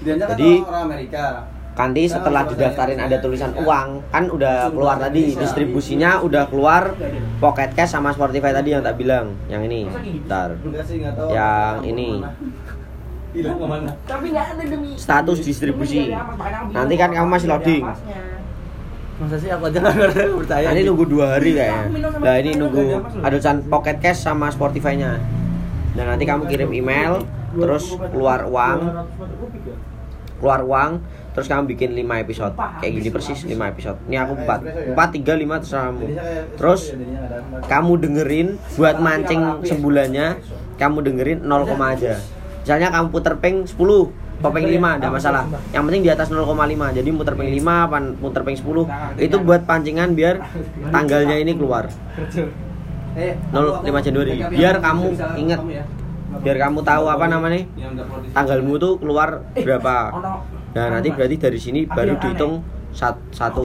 Dianya kan Jadi- orang Amerika. Nanti setelah didaftarin ada tulisan uang kan udah keluar tadi distribusinya udah keluar Pocket Cash sama Spotify tadi yang tak bilang yang ini. Ntar Enggak sih, enggak tahu. Yang ini. Status distribusi. Nanti kan kamu masih loading. Masa sih aku aja nggak percaya. nanti nunggu dua hari kayaknya. nah ini nunggu ada tulisan Pocket Cash sama Spotify-nya. Dan nanti kamu kirim email terus keluar uang. Keluar uang terus kamu bikin 5 episode. Kayak gini persis 5 episode. Ini aku 4 4 3 5 terserah kamu. Terus kamu dengerin buat mancing sebulannya kamu dengerin 0, aja. Misalnya kamu puter ping 10 popeng 5 ada masalah. Yang penting di atas 0,5 jadi muter ping 5 pan muter ping 10 itu buat pancingan biar tanggalnya ini keluar. 05 Januari. Biar kamu inget biar kamu tahu apa namanya? tanggalmu tuh keluar berapa? nah nanti berarti dari sini baru dihitung sat- satu